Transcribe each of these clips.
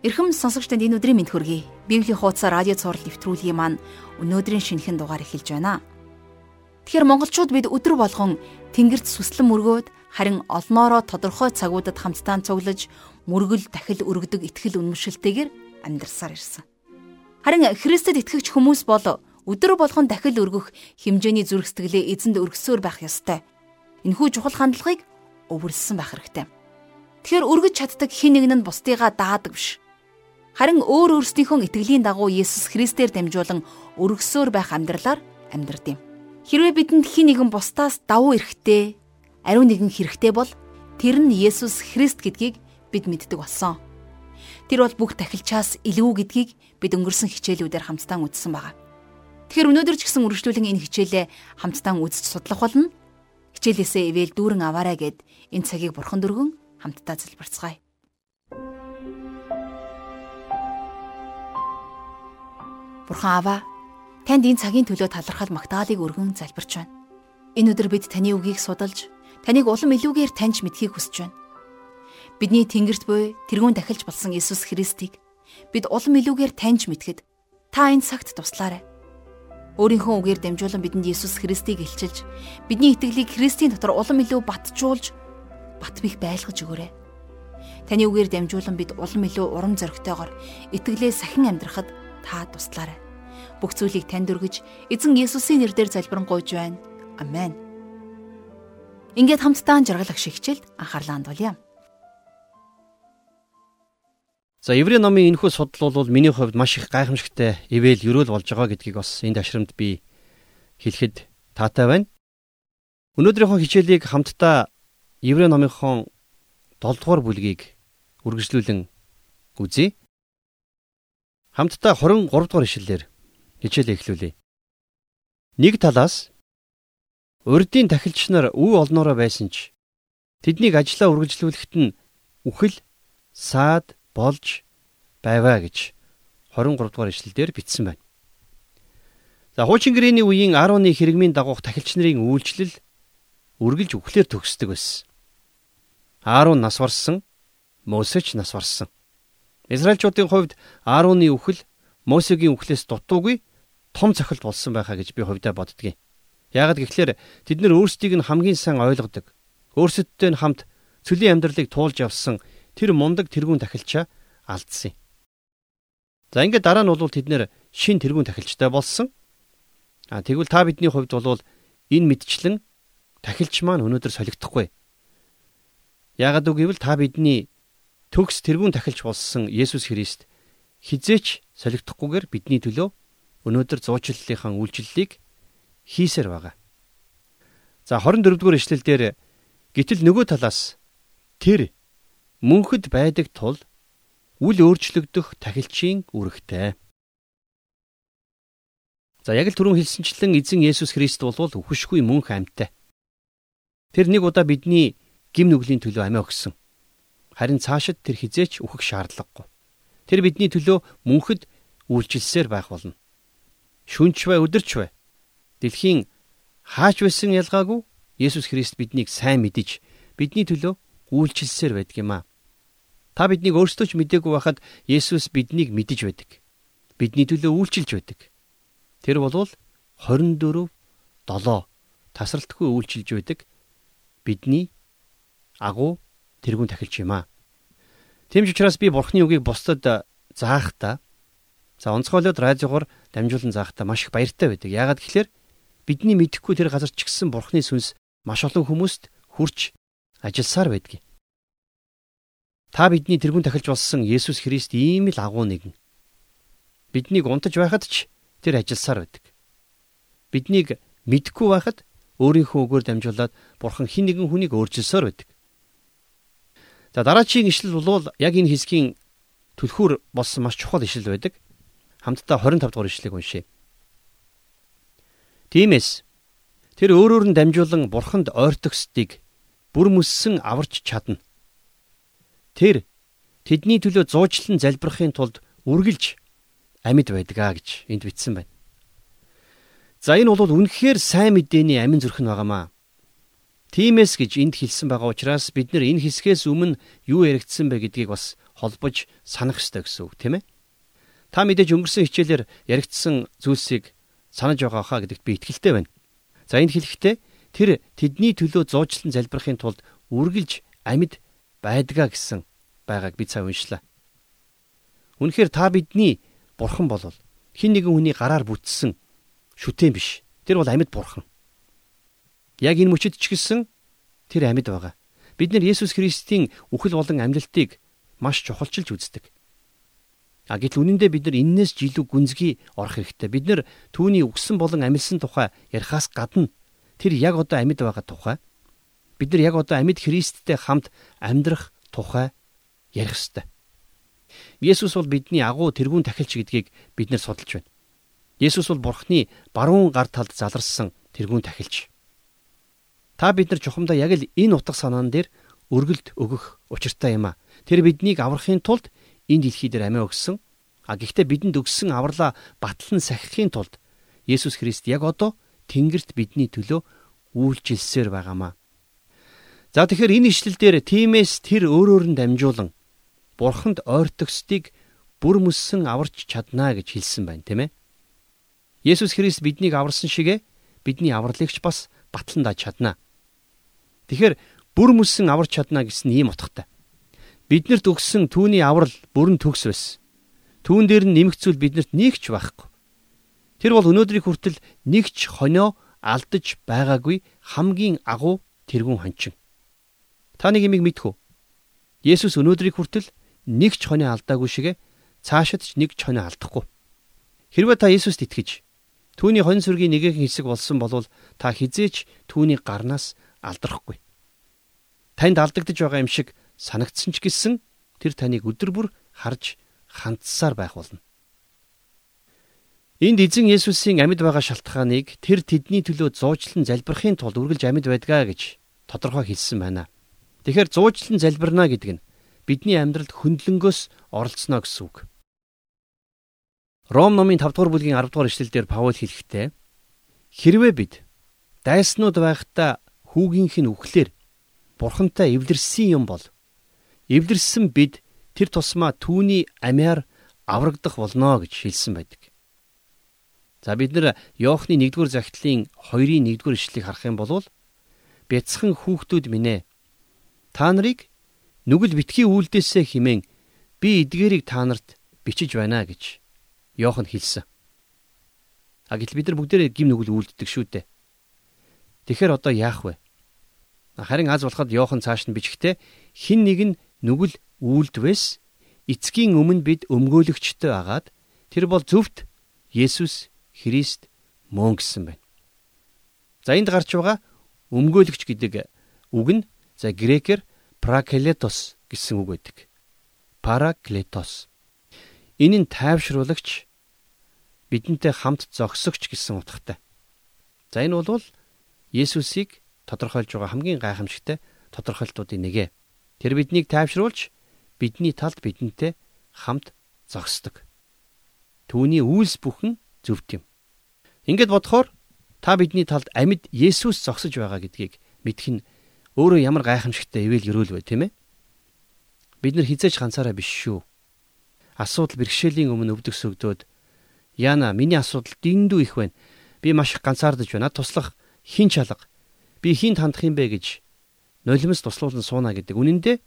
Эрхэм сонсогчдод энэ өдрийн мэнд хүргэе. Библийн хуудас радио цаураар нэвтрүүлгийн маань өнөөдрийн шинэхэн дугаар эхэлж байна. Тэгэхээр монголчууд бид өдөр болгон тэнгэрт сүслэн мөргөөд харин олноороо тодорхой цагуудад хамтдаа цуглаж мөргөл дахил өргөдөг итгэл үнэмшилтэйгээр амьдарсаар ирсэн. Харин Христэд итгэгч хүмүүс бол өдөр болгон дахил өргөх хэмжээний зүрх сэтгэлээ эзэнд өргөсөөр байх ёстой. Энэхүү чухал хандлагыг өвөрлсөн байх хэрэгтэй. Тэгэхээр өргөж чаддаг хэн нэгэн нь бусдыгаа даадаг биш Харин өөр өөрсдийнхөө итгэлийн дагуу Есүс Христээр дамжуулан өргөсөөр байх амьдралаар амьдрд юм. Хэрвээ бидэнд хин нэгэн бусдаас давуу эрхтэй, ариун нэгэн хэрэгтэй бол тэр нь Есүс Христ гэдгийг бид мэддэг болсон. Тэр бол бүх тахилчаас илүү гэдгийг бид өнгөрсөн хичээлүүдээр хамтдаа үзсэн байгаа. Тэгэхээр өнөөдөр ч гэсэн үргэлжлүүлэн энэ хичээлээ хамтдаа үзэж судлах болно. Хичээлээсээ ивэл дүүрэн аваарай гэд энэ цагийг бурхан дөргөн хамтдаа залбирцгаая. Бурхан аваа танд энэ цагийн төлөө талархал магтаалыг өргөн залбирч байна. Энэ өдөр бид таны үгийг судалж, таныг улам илүүгээр таньж мэдхийг хүсэж байна. Бидний Тэнгэрт буй тэрүүн дахилж болсон Иесус Христийг бид улам илүүгээр таньж мэдэхэд та энэ цагт туслаарай. Өөрийнхөө үгээр дамжуулан бидэнд Иесус Христийг илчилж, бидний итгэлийг Христийн дотор улам илүү батжуулж, бат бих байлгаж өгөөрэй. Таны үгээр дамжуулан бид улам илүү урам зоригтойгоор итгэлээ сахин амьдрахад та туслаарай. Бүх зүйлийг танд өргөж, эзэн Есүсийн нэрээр залбирanгуйж байна. Амен. Ингээд хамтдаа жаргалах шигчэлд анхаарлаа хандуулъя. За Еврей номын энэхүү судал бол миний хувьд маш их гайхамшигтай ивэл ерөөл болж байгаа гэдгийг бас энэ ташрамд би хэлэхэд таатай байна. Өнөөдрийнхөө хичээлийг хамтдаа Еврей номынхон 7 дугаар бүлгийг үргэлжлүүлэн үзье. Хамтдаа 23 дугаар ишлэлээр хичээлээ эхлүүлье. Нэг талаас урдийн тахилч нар үе олноороо байсан ч тэднийг ажлаа үргэлжлүүлэхэд нь үхэл саад болж байваа гэж 23 дугаар ишлэлдэр бичсэн байна. За хуучин гэрээний үеийн Аароны хэрэгмийн дагуух тахилч нарын үйлчлэл үргэлж үхлээр төгсдөг байсан. Аарон нас барсан, Мосеч нас барсан. Израильчуудын хувьд Аароны үхэл Мосегийн үхлээс дутуугүй том цохилт болсон байхаа гэж би хувьдаа боддгийн. Яагад гэвэл тэд нар өөрсдийг нь хамгийн сайн ойлгодог. Өөрсөдтэй нь хамт цөлийн амьдралыг туулж явсан тэр мундаг тэргүүн тахилчаа алдсан. За ингээд дараа нь бол тэд нэр шин тэргүүн тахилчтай болсон. А тэгвэл та бидний хувьд бол энэ мэдчлэн тахилч маань өнөөдөр солигдохгүй. Яагад үг гэвэл та бидний төгс тэрүүн тахилч болсон Есүс Христ хизээч солигдохгүйгээр бидний төлөө өнөөдөр зуучлалынхаа үйлчлэлийг хийсээр байгаа. За 24 дугаар ишлэлдэр гítэл нөгөө талаас тэр мөнхөд байдаг тул үл өөрчлөгдөх тахилчийн үүрэгтэй. За яг л түрүүн хэлсэнчлэн эзэн Есүс Христ бол үхшгүй мөнх амьтай. Тэр нэг удаа бидний гим нүглийн төлөө амиа өгсөн. Харин цаашид тэр хизээч үхэх шаардлагагүй. Тэр бидний төлөө мөнхөд үйлчилсээр байх болно. Шүнч бай өдөрч бай. Дэлхийн хаач байсан ялгаагүй Есүс Христ биднийг сайн мэдэж бидний төлөө үйлчилсээр байдаг юм аа. Та биднийг өөрсдөө ч мдээгүй байхад Есүс биднийг мэдэж байдаг. Бидний төлөө үйлчилж байдаг. Тэр бол 24 7 тасралтгүй үйлчилж байдаг. Бидний агуу тэрүүн тахилч юм аа. Тийм ч учраас би бурхны үгийг бусдад заахта за онцгойлоод радиогоор дамжуулан заахта маш их баяртай байдаг. Яагаад гэвэл бидний мэдэхгүй тэр газар ч гэсэн бурхны сүнс маш олон хүмүүст хүрч ажилласаар байдаг. Та бидний тэрүүн тахилж болсон Есүс Христ ийм л агуу нэгэн. Биднийг унтаж байхад ч тэр ажилласаар байдаг. Биднийг мэдэхгүй байхад өөрийнхөө үгээр дамжуулаад бурхан хин нэгэн хүнийг өөрчилсөөр байдаг. За дараагийн ишлэл бол яг энэ хэсгийн түлхүүр болсон маш чухал ишлэл байдаг. Хамтдаа 25 дугаар ишлэгийг уншъя. Тиймээс тэр өөрөөр нь дамжуулан бурханд ойртогсдгийг бүр мөссөн аварч чадна. Тэр тэдний төлөө зуучлан залбирахын тулд үргэлж амьд байдгаа гэж энд бичсэн байна. За энэ бол үнэхээр сайн мэдээний амин зүрх нь байгаамаа. Тимээс гэж энд хэлсэн байгаа учраас бид нар энэ хэсгээс өмнө юу яригдсан бэ гэдгийг бас холбож санах ёстой гэсэн үг тийм ээ. Та мэдээж өнгөрсөн хичээлээр яригдсан зүйлсийг санаж байгаа хаа гэдэгт би итгэлтэй байна. За энэ хэлэхдээ тэр тэдний төлөө зуучлан залбирахын тулд үргэлж амьд байдгаа гэсэн байгааг би цаа уншлаа. Үнэхээр та бидний бурхан болвол хин нэгэн хүний гараар бүтсэн шүтэн биш. Тэр бол амьд бурхан. Яг энэ мөчөд ч гэсэн тэр амьд байгаа. Бид нар Есүс Христийн үхэл болон амьлалтыг маш чухалчилж үздэг. А гэтэл үнэндээ бид нар эннээс ч илүү гүнзгий орох хэрэгтэй. Бид нар түүний үгсэн болон амьлсан тухай ярихаас гадна тэр яг одоо амьд байгаа тухай бид нар яг одоо амьд Христтэй хамт амьдрах тухай ярих ёстой. Есүс бол бидний агуу тэргүүн тахилч гэдгийг бид нар судалж байна. Есүс бол Бурхны баруун гар талд заларсан тэргүүн тахилч. Та бид нар чухамдаа яг л энэ утга санаан дээр өргөлд өгөх учиртай юм а. Тэр биднийг аврахын тулд энэ дэлхий дээр амиа өгсөн. А гэхдээ бидэнд өгсөн авралаа батлан сахихын тулд Есүс Христ яг одоо Тэнгэрт бидний төлөө үйлчилсээр байгаамаа. За тэгэхээр энэ ишлэл дээр тиймээс тэр өөрөөр нь дамжуулан Бурханд ойртогсдыг бүр мөссөн аварч чаднаа гэж хэлсэн байна, тийм ээ. Есүс Христ биднийг аварсан шигэ бидний авралыгч бас батлан даж чаднаа. Тэгэхээр бүр мөссөн аварч чадна гэсэн ийм утгатай. Биднэрт өгсөн түүний аврал бүрэн төгс байсан. Түүн дээр нь нэмэх зүйл биднэрт нэг ч байхгүй. Тэр бол өнөөдрийг хүртэл нэг ч хонио алдаж байгаагүй хамгийн агуу тэрүүн хончин. Та нэг юмыг мэдхүү. Есүс өнөөдрийг хүртэл нэг ч хонио алдаагүй шигэ цаашид ч нэг ч хонио алдахгүй. Хэрвээ та Есүст итгэж түүний хонь сүргийн нэгэн хэсэг болсон бол та хизээч түүний гарнаас алдрахгүй. Танд алдагдж байгаа юм шиг санагдсан ч гэсэн тэр таныг өдөр бүр харж хандсаар байх болно. Энд эзэн Есүсийн амьд байгаа шалтгааныг тэр тэдний төлөө зуучлан залбирахын тулд үргэлж амьд байдгаа гэж тодорхой хэлсэн байна. Тэгэхээр зуучлан залбирна гэдэг нь бидний амьдралд хөндлөнгөөс оролцоно гэсэн үг. Ром номын 5 дугаар бүлгийн 10 дугаар ишлэлдэр Паул хэлэхдээ хэрвээ бид дайснууд байхдаа хүүгийнх нь үхлээр бурхантай эвлэрсэн юм бол эвлэрсэн бид тэр тусмаа түүний амиар аврагдах болно гэж хэлсэн байдаг. За бид нэр Иохны 1-р захидлын 2-ын 1-р ишлэлийг харах юм бол бяцхан хүүхдүүд минь ээ та нарыг нүгэл битгий үлдээсэ химэн би эдгээрийг та нарт бичиж байна гэж Иохан хэлсэн. А гэтэл бид нар бүгдээрээ гим нүгэл үлддэг шүү дээ. Тэгэхээр одоо яах вэ? Харин аз болоход Йохан цааш нь бичгтээ хин нэг нь нүгэл үйлдвэс эцгийн өмнө бид өмгөөлөгчтэй агаад тэр бол зөвхт Есүс Христ мөн гэсэн байна. За энд гарч байгаа өмгөөлөгч гэдэг үг нь за грекээр праклетос гэсэн үг байдаг. Параклетос. Энэ нь тайвшруулагч бидэнтэй хамт зогсогч гэсэн утгатай. За энэ бол Есүсийг тодорхойлж байгаа хамгийн гайхамшигтай тодорхойлтуудын нэгэ. Тэр биднийг тайвшруулж бидний талд бидэнтэй хамт зогсдог. Түүний үйлс бүхэн зөвд юм. Ингээд бодохоор та бидний талд амьд Есүс зогсож байгаа гэдгийг мэдэх нь өөрөө ямар гайхамшигтай ивэл өрөөл бай, тийм ээ? Бид нар хизээж ганцаараа биш шүү. Асуудал бэрхшээлийн өмнө өвдөг сөгдөөд Яна миний асуудал дэндүү их байна. Би маш их ганцаардаж байна. Туслах хин чалга би хинт хандах юм бэ гэж нулимс туслуулан сууна гэдэг. Үнэн дээр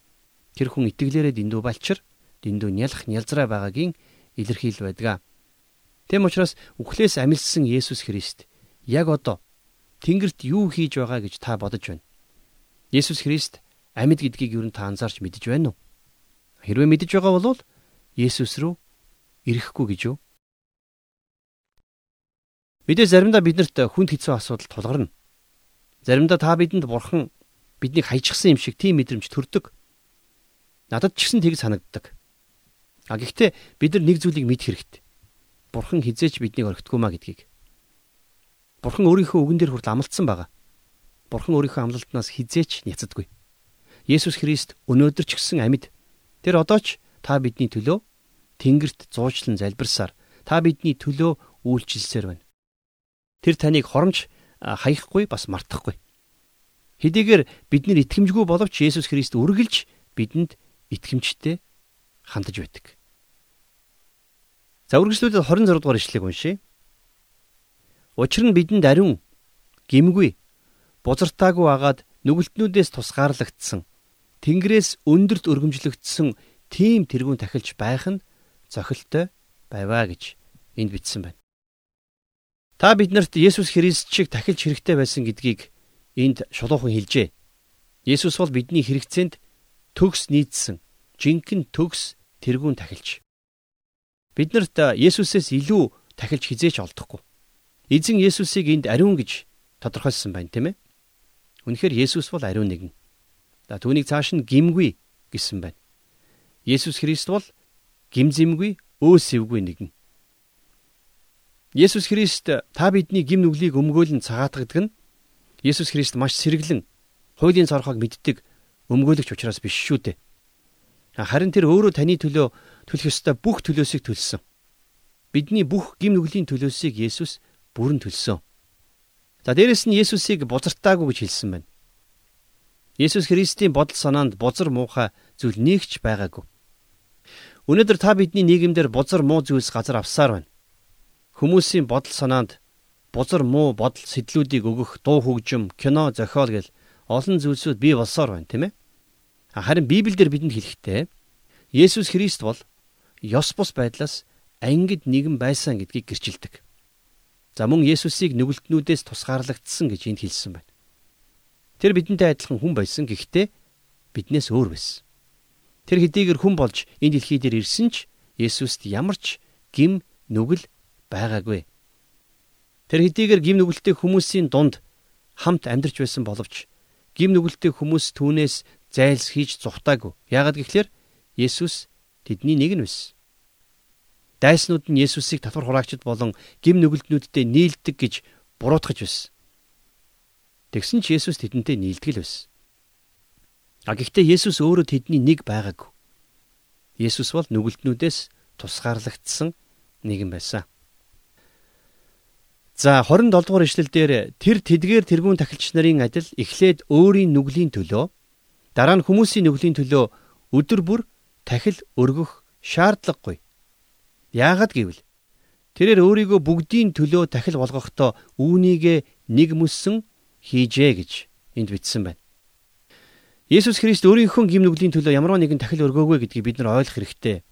тэр хүн итгэлээрээ дэндүү балчир дэндүү нялх нялзраа байгаагийн илэрхийл байдаг. Тэм учраас үхлээс амилсан Есүс Христ яг одоо Тэнгэрт юу хийж байгаа гэж та бодож байна. Есүс Христ амьд гэдгийг юу н та анзаарч мэдэж байна уу? Хэрвээ мэдэж байгаа бол Есүс рүү ирэхгүй гэж юу? Мэдээ заримдаа биднэрт хүнд хэцүү асуудал тулгарна. Заримдаа та бидэнд бурхан биднийг хайчихсан юм шиг тийм мэдрэмж төрдөг. Надад ч гэсэн тийг санагддаг. А гэхдээ бид нар нэг зүйлийг мэдэх хэрэгтэй. Бурхан хизээч биднийг орхитгүй маа гэдгийг. Бурхан өөрийнхөө үгэн дээр хүртэл амлалтсан байгаа. Бурхан өөрийнхөө амлалтнаас хизээч няцдаггүй. Есүс Христ өнөөдөр ч гэсэн амьд. Тэр одоо ч та бидний төлөө Тэнгэрт зуучлан залбирсаар та бидний төлөө үйлчилсээр байна. Тэр таныг хоромж хаяхгүй бас мартахгүй. Хэдийгээр бид нар итгэмжгүй боловч Есүс Христ үргэлж бидэнд итгэмжтэй хандаж байдаг. За үргэлжлүүлээд 26 дугаар ишлэгийг уншийе. Учир нь бидэнд ариун гимгүй бузартаагүй агаад нүгэлтнүүдээс тусгаарлагдсан Тэнгэрээс өндөрт өргөмжлөгдсөн тийм тэрүүн тахилч байх нь зохилтой байваа гэж энд бичсэн байна. Та биднэрт Есүс Христ шиг тахилч хэрэгтэй байсан гэдгийг энд шулуухан хэлжээ. Есүс бол бидний хэрэгцээнд төгс нийцсэн жинхэнэ төгс тэрүүн тахилч. Биднэрт Есүсээс илүү тахилч хизээч олдохгүй. Эзэн Есүсийг энд ариун гэж тодорхойлсон байна, тийм ээ? Үнэхээр Есүс бол ариун нэгэн. За түүнийг цааш нь гимгүй гэсэн байна. Есүс Христ бол гимзэмгүй, өөсөвгүй нэгэн. Есүс Христ та бидний гим нүглийг өмгөөлн цагаатгадаг нь Есүс Христ маш сэргэлэн хуулийн цорхоог мэддэг өмгөөлөгч учраас биш шүү дээ. Харин тэр өөрөө таны төлөө төлөх ёстой бүх төлөөсийг төлсөн. Бидний бүх гим нүглийн төлөөсийг Есүс бүрэн төлсөн. За дээрэс нь Есүсийг бузартаагүй гэж хэлсэн байна. Есүс Христийн бодол санаанд бузар муухай зүйл нэгч байгаагүй. Өнөөдөр та бидний нийгэмдэр бузар муу зүйлс газар авсаар байна. Хүмүүсийн бодол санаанд бузар муу бодол сэтлүүдийг өгөх дуу хөгжим, кино, зохиол гэл олон зүйлсүүд бий болсоор байна, тийм ээ? Харин Библиэлд бидэнд хэлэхдээ Есүс Христ бол ёс бус байдлаас ангид нэгэн байсан гэдгийг гэрчилдэг. За мөн Есүсийг нүгэлтнүүдээс тусгаарлагдсан гэж энд хэлсэн байна. Тэр бидэнтэй адилхан хүн байсан гэхдээ биднээс өөр байсан. Тэр хэдийгээр хүн болж энэ дэлхий дээр ирсэн ч Есүст ямар ч гим нүгэл байгаагүй. Тэр хэдийгээр гим нүгэлтэй хүмүүсийн дунд хамт амьдарч байсан боловч гим нүгэлтэй хүмүүс түүнээс зайлс хийж зүхтаагүй. Яагаад гэвэл Есүс тэдний нэг нь байсан. Дайснууд нь Есүсийг татвар хураагчд болон гим нүгэлтнүүдтэй нийлдэг гэж буруутгаж байсан. Тэгсэн ч Есүс тэдэнтэй нийлдэг л байсан. А гэхдээ Есүс өөрөө тэдний нэг байгаагүй. Есүс бол нүгэлтнүүдээс тусгаарлагдсан нэгэн байсан. За 27 дугаар ишлэл дээр тэр тэдгээр тэргүүн тахилч нарын адил эхлээд өөрийн нүглийн төлөө дараа нь хүмүүсийн нүглийн төлөө өдөр бүр тахил өргөх шаардлагагүй. Яагад гэвэл тэрээр өөрийгөө бүгдийн төлөө тахил болгохдоо үүнийгэ нэг мөссөн хийжээ гэж энд бичсэн байна. Есүс Христ өөрийнхөө гим нүглийн төлөө ямар нэгэн тахил өргөөгүй гэдгийг бид нар ойлгох хэрэгтэй.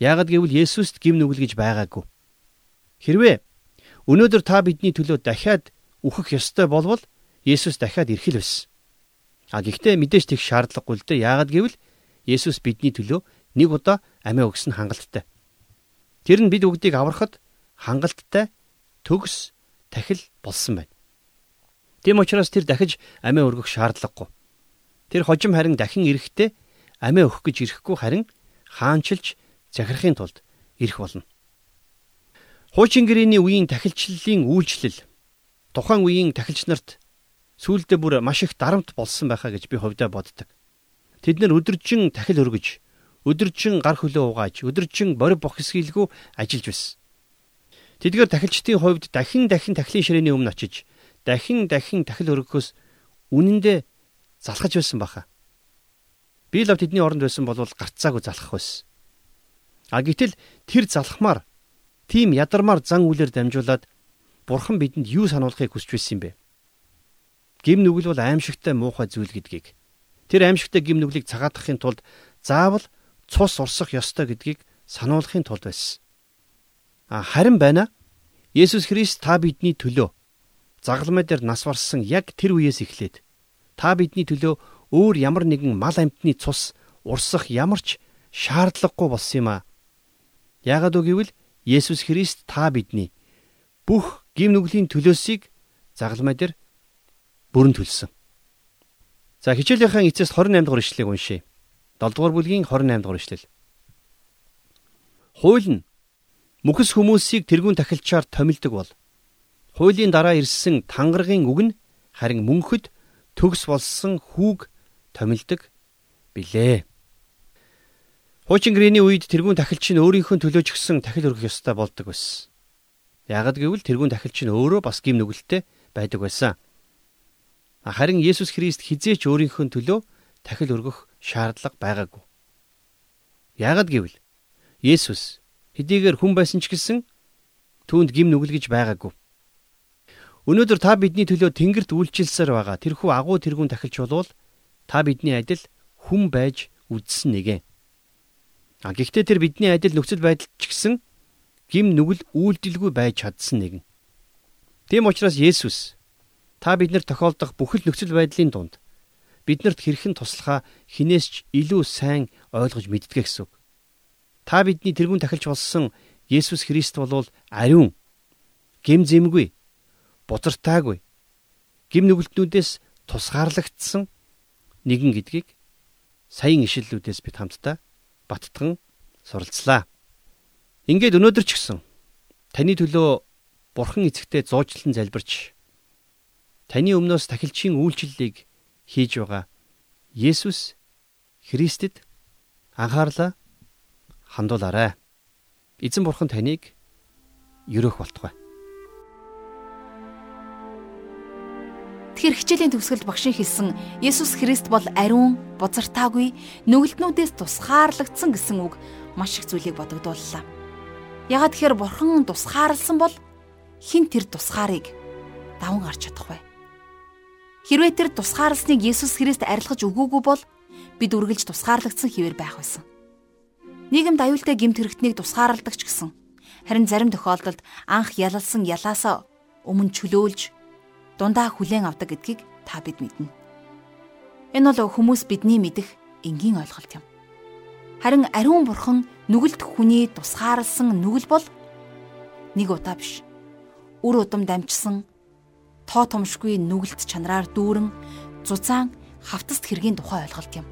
Яагад гэвэл Есүст гим нүгэл гэж байгаагүй. Хэрвээ өнөөдөр та бидний төлөө дахиад үхэх ёстой болвол Есүс дахиад ирэх л байсан. А гэхдээ мэдээж тех шаардлагагүй л дээ. Яагад гэвэл Есүс бидний төлөө нэг удаа амиа өгсөн хангалттай. Тэр нь бид бүгдийг аврахад хангалттай төгс тахил болсон байна. Тэм учраас тэр дахиж амиа өргөх шаардлагагүй. Тэр хожим харин дахин ирэхдээ амиа өгөх гэж ирэхгүй харин хаанчилж захирахын тулд ирэх болно. Хуучин гэрээний үеийн тахилчлалын үйлчлэл тухайн үеийн тахилч нарт сүүлдээ бүр маш их дарамт болсон байхаа гэж би хувьдаа боддог. Тэд нэр өдөржин тахил өргөж, өдөржин гар хөлөө угааж, өдөржин борь бох хэсгийлгүй ажиллаж байсан. Тэдгээр тахилчдын хувьд дахин дахин тахилын ширээний өмнө очиж дахин дахин тахил өргөхөөс үнэндээ залхаж байсан баха. Би лав тэдний оронд байсан бол гарцаагүй залхах байсан. А гэтэл тэр залхмаар тийм ядармаар зан үлээр дамжуулаад бурхан бидэнд юу сануулахыг хүсч байсан юм бэ? Гим нүгэл бол аимшигтай муухай зүйл гэдгийг тэр аимшигтай гим нүглийг цагаатгахын тулд заавал цус урсах ёстой гэдгийг сануулахын тулд байсан. А харин байна. Есүс Христ та бидний төлөө загалмай дээр нас барсан яг тэр үеэс эхлээд та бидний төлөө өөр ямар нэгэн мал амьтны цус урсах ямар ч шаардлагагүй болсон юм а. Яагаад үг гэвэл Есүс Христ та бидний бүх гим нүглийн төлөөсийг загалмай дээр бүрэн төлсөн. За хичээлийнхаа эцэс 28 дугаар ишлэгийг уншъя. 7 дугаар бүлгийн 28 дугаар ишлэл. Хууль нь мөхс хүмүүсийг тэрүүн тахилчаар томилдог бол Хуулийн дараа ирсэн тангаргийн үг нь харин мөнхөд төгс болсон хүүг томилдог билээ. Хуучин гэрээний үед тэрүүн тахилч нь өөрийнхөө төлөөж гисэн тахил өргөх ёстой болдог байсан. Ягд гэвэл тэрүүн тахилч нь өөрөө бас гим нүгэлтэй байдаг байсан. Харин Есүс Христ хизээч өөрийнхөө төлөө тахил өргөх шаардлага байгаагүй. Яагад гэвэл Есүс хэдийгээр хүн байсан ч гэсэн түүнд гим нүгэлгэж байгаагүй. Өнөөдөр та бидний төлөө тэнгэрт үйлчилсээр байгаа тэрхүү агуу тэргүүн тахилч болвол та бидний адил хүн байж үдсэн нэгэн. А гэхдээ тэр бидний адил нөхцөл байдал ч гэсэн гим нүгэл үйлдэлгүй байж чадсан нэгэн. Тийм учраас Есүс та биднэр тохиолдох бүхэл нөхцөл байдлын дунд биднэрт хэрхэн туслахаа хинээс ч илүү сайн ойлгож мэддэг гэсэн. Та бидний тэрүүн тахилч болсон Есүс Христ болвол ариун гим зэмгүй бузартаагүй гим нүгэлтнүүдээс тусгаарлагдсан нэгэн гэдгийг саяын ишлэлүүдээс бид хамтдаа баттган суралцлаа. Ингээд өнөөдөр ч гэсэн таны төлөө бурхан эцэгтэй зуучлан залбирч таны өмнөөс тахилчийн үйлчлэлийг хийж байгаа Есүс Христэд анхаарлаа хандуулаарай. Эзэн бурхан таныг ерөөх болтугай. Тэгэхээр хичээлийн төгсгөлд багшийн хэлсэн Есүс Христ бол ариун, бузартаагүй, нүгэлтнүүдээс тусгаарлагдсан гэсэн үг маш их зүйлийг бодогдууллаа. Ягаад тэгэхээр бурхан тусгаарлсан бол хин тэр тусгаарыг даван гарч чадах вэ? Хэрвээ тэр тусгаарлсныг Есүс Христ арилгаж өгөөгүй бол бид үргэлж тусгаарлагдсан хിവэр байх байсан. Нийгэмд аюултай гэмт хэрэгтнийг тусгаарладаг ч гэсэн харин зарим тохиолдолд анх ялалсан ялаасаа өмнө чөлөөлж дундаа хүлээн авдаг гэдгийг та бид мэднэ. Энэ бол хүмүүс бидний мэдих энгийн ойлголт юм. Харин ариун бурхан нүгэлт хүний тусгаарлсан нүгэл бол нэг удаа биш. Үр удам дамжсан тоо томшгүй нүгэлт чанараар дүүрэн зузаан хавтаст хэргийн тухай ойлголт юм.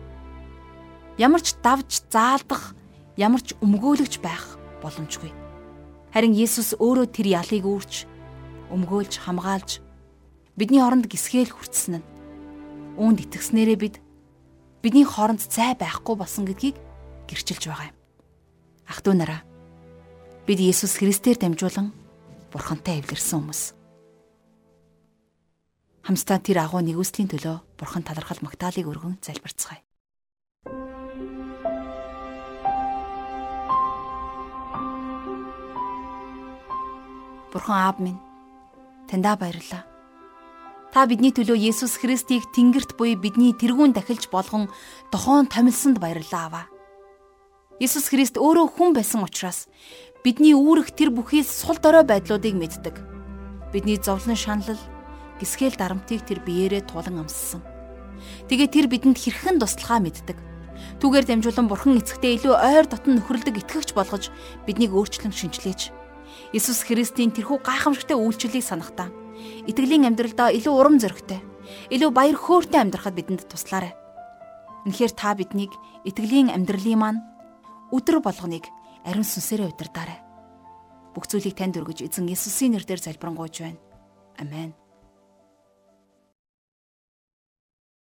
Ямар ч давж заалдах, ямар ч өмгөөлөгч байх боломжгүй. Харин Есүс өөрөө тэр ялыг үүрч, өмгөөлж, хамгаалж бидний хооронд гисгээл хүртсэн нь. Үүнд итгэснээрээ бид бидний хооронд цай байхгүй болсон гэдгийг гэрчилж байгаа юм. Ах トゥ нараа бид Есүс Христээр дамжуулан Бурхантай эвлэрсэн хүмүүс. Хамстаа тэр агуу нэгүслийн төлөө Бурхан талархал магтаалыг өргөн залбирцгаая. Бурхан аав минь таньдаа баярлалаа. Та бидний төлөө Есүс Христийг Тэнгэрт буй бидний тэрүүн дахилж болгон дохоон томилсонд баярлалаа аваа. Есүс Христ өөрөө хүн байсан учраас бидний үүрэг тэр бүхий сул дорой байдлуудыг мэддэг. Бидний зовлон шаналл, гисгэл дарамтыг тэр биеэрээ тулан амссан. Тэгээ тэр бидэнд хэрхэн туслахаа мэддэг. Түүгээр дамжуулан Бурхан эцэгтэй илүү ойр дотн нөхөрлөдөг итгэгч болгож биднийг өөрчлөн шинчлээч. Есүс Христийн тэрхүү гайхамшигтай үйлчлэлийг санахтаа итгэлийн амьдралдаа илүү урам зоригтой, илүү баяр хөөртэй амьдрахад бидэнд туслаарай. Үнэхээр та биднийг итгэлийн амьдралын маань өдөр болгоныг ариун сүнсээрээ удирдаарай. Бүх зүйлийг танд өргөж эзэн Иесусийн нэрээр залбирanгуйж байна. Амен.